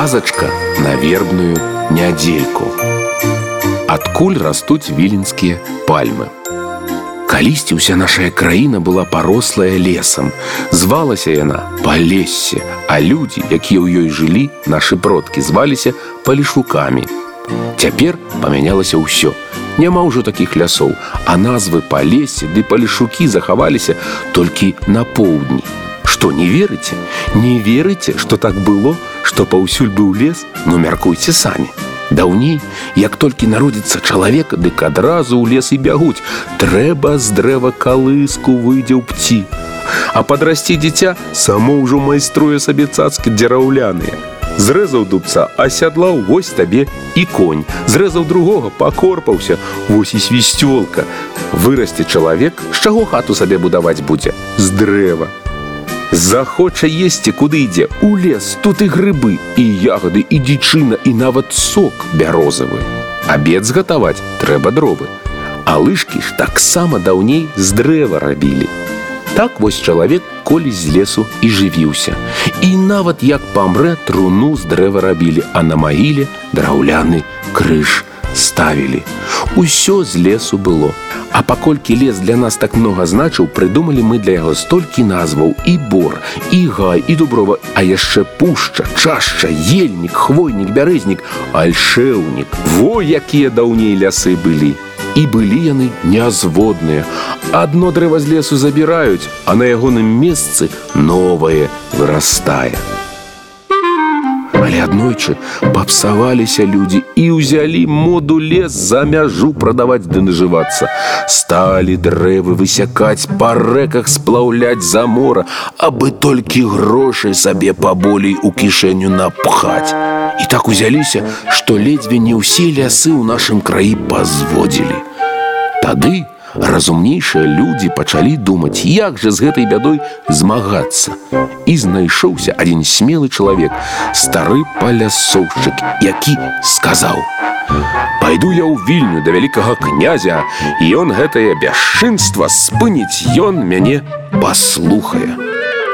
казачка на вербную нядзельку. Адкуль растуць віленскія пальмы. Калісьці ўся наша краіна была парослая лесам. Звалася яна палесе, а людзі, якія ў ёй жылі, нашы продкі зваліся палішукамі. Цяпер памянялася ўсё. Няма ўжо такіх лясоў, а назвы палесе ды палішукі захаваліся толькі на поўдні. Што не верыце, не верыце, што так было, што паўсюль быў лес, ну мяркуйце самі. Даўней, як толькі народзіцца чалавек, дык адразу ў лес і бягуць. Трэба з дрэва калыску выйдзе ў пці. А падрасці дзіця само ўжо майструе сабе цацкі дзіраўляныя. Зрэзаў дубца, асядлаў вось табе і конь. Зрэзаў другога, пакорпаўся, вось і свісцёлка. Вырасце чалавек, з чаго хату сабе будаваць будзе з дрэва. Захоча есці, куды ідзе у лес, тут і грыбы, і ягоды, і дзічына, і нават сок бярозавы. Абед згатаваць трэба дровы. А лыжкі ж таксама даўней з дрэва рабілі. Так вось чалавек колі з лесу і жывіўся. І нават як памрэ труну з дрэва рабілі, а на магіле драўляны крыж ставілі. Усё з лесу было. А паколькі лес для нас так многа значыў, прыдумалі мы для яго столькі назваў і бор, і гай, і дуброва, а яшчэ пушча, чашча, ельнік, хвойнік, бярэзнік, альшэўнік. Во якія даўней лясы былі. І былі яны нязводныя. Адно дрэва з лесу забіраюць, а на ягоным месцы новае вырастае. Але аднойчы папсаваліся людзі і ўзялі моду лес за мяжу прадаваць ды нажывацца. Сталі дрэвы высякаць па рэках сплаўляць за мора, абы толькі грошай сабе паболей у кішэню напхаць. І так узяліся, што ледзьве не ўсе лясы ў нашым краі пазводзілі. Тады, разумнейшыя людзі пачалі думаць, як жа з гэтай бядой змагацца. І знайшоўся адзін смелы чалавек, стары палясоўшчык, які сказаў: « Пайду я ў вільню да вялікага князя, і ён гэтае бясчынства спыніць ён мяне паслухае.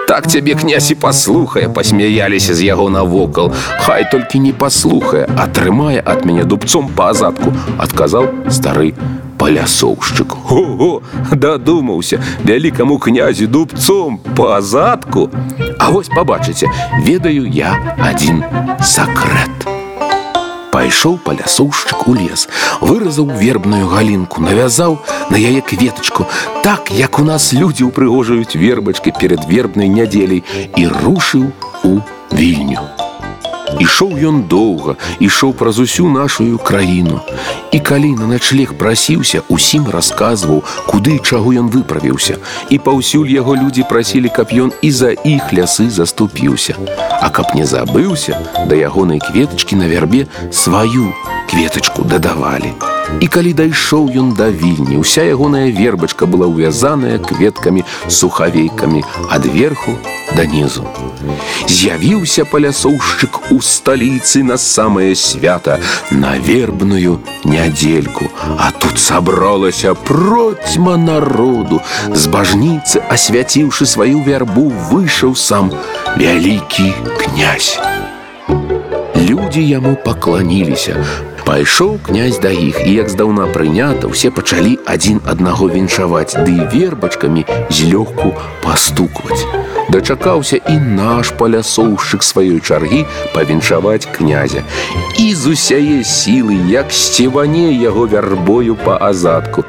Так цябе князь і паслухае, пасмяяліся з яго навокал. Хай толькі не паслухае, атрымае ад мяне дубцом па азадку, адказаў стары палясоўшчык. Ого дадумаўся вялікаму князю дубцом па задку А вось пабачыце ведаю я адзін сакрэт Пайшоў палясоўшчык у лес выразаў вербную галінку навязаў на яе кветачку так як у нас людзі ўпрыгожаюць вербачкі перад вербнай нядзеляй і рушыў у вільню. Ішоў ён доўга, ішоў праз усю нашу краіну. І калі на начлег прасіўся, усім расказваў, куды чаго ён выправіўся. І паўсюль яго людзі прасілі, каб ён і за іх лясы заступіўся. А каб не забыўся, да ягонай кветачкі на вярбе сваю кветачку дадавалі. І калі дайшоў ён да вільні, уся ягоная вербачка была ўвязаная кветкамі сухавейкамі адверху да нізу. З'явіўся палясоўшчык у сталіцы на самае свята на вербную нядзельку, А тут сабралася процьма народу, з бажніцы, асвяціўшы сваю вярбу, выйшаў сам вялікі князь. Людзі яму пакланіліся, Пайшоў князь да іх і як здаўна прынята усе пачалі адзін аднаго віншаваць ды вербачкамі злёгку пастукваць. Дачакаўся і наш палясоўшчык сваёй чаргі павіншаваць князя. І з усяе сілы, як сціване яго вярбою па азадку.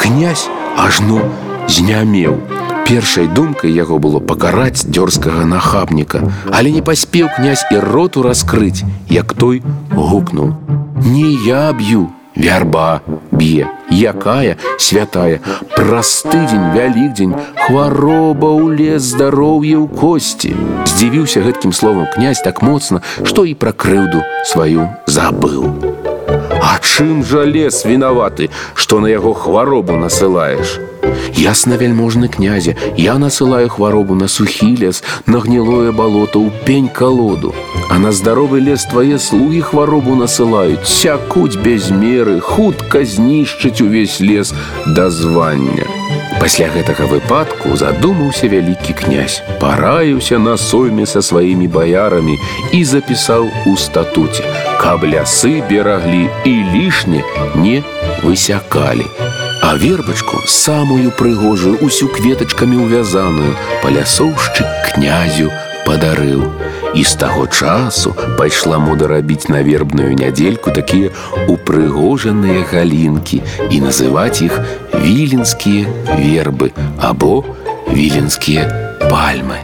Князь ажно знямеў, Першай думкай яго было пакараць дзёрзкага нахабніка, але не паспеў князь і роту раскрыць, як той гукнуў: « Не я б'ю, вярба б'е, якая святая, Прастыдзень, вялікдзень, хвароба ў лес здароўе ў косці. Здзівіўся гэткім словам князь так моцна, што і пра крыўду сваю забыў. А чым жа лес вінаваты, што на яго хваробу насылаеш? Ясна вельможны князя, я насылаю хваробу на сухі лес, на гнілое балото ў пень калоду. А на здаровы лес твае слугі хваробу насылаюць, сякуць без меры, хутка знішчыць увесь лес да звання. Пасля гэтага выпадку задумаўся вялікі князь, параіўся на сойме са сваімі баярамі і запісаў у статуце, каб лясы бераглі і лішне не высякалі. А вербачку самую прыгожую усю кветачкамі ўвязаную палясоўшчык князю падарыў. І з таго часу пайшла мода рабіць на вербную нядзельку такія упрыгожаныя галінкі і называць іх віленскія вербы або віленскія пальмы.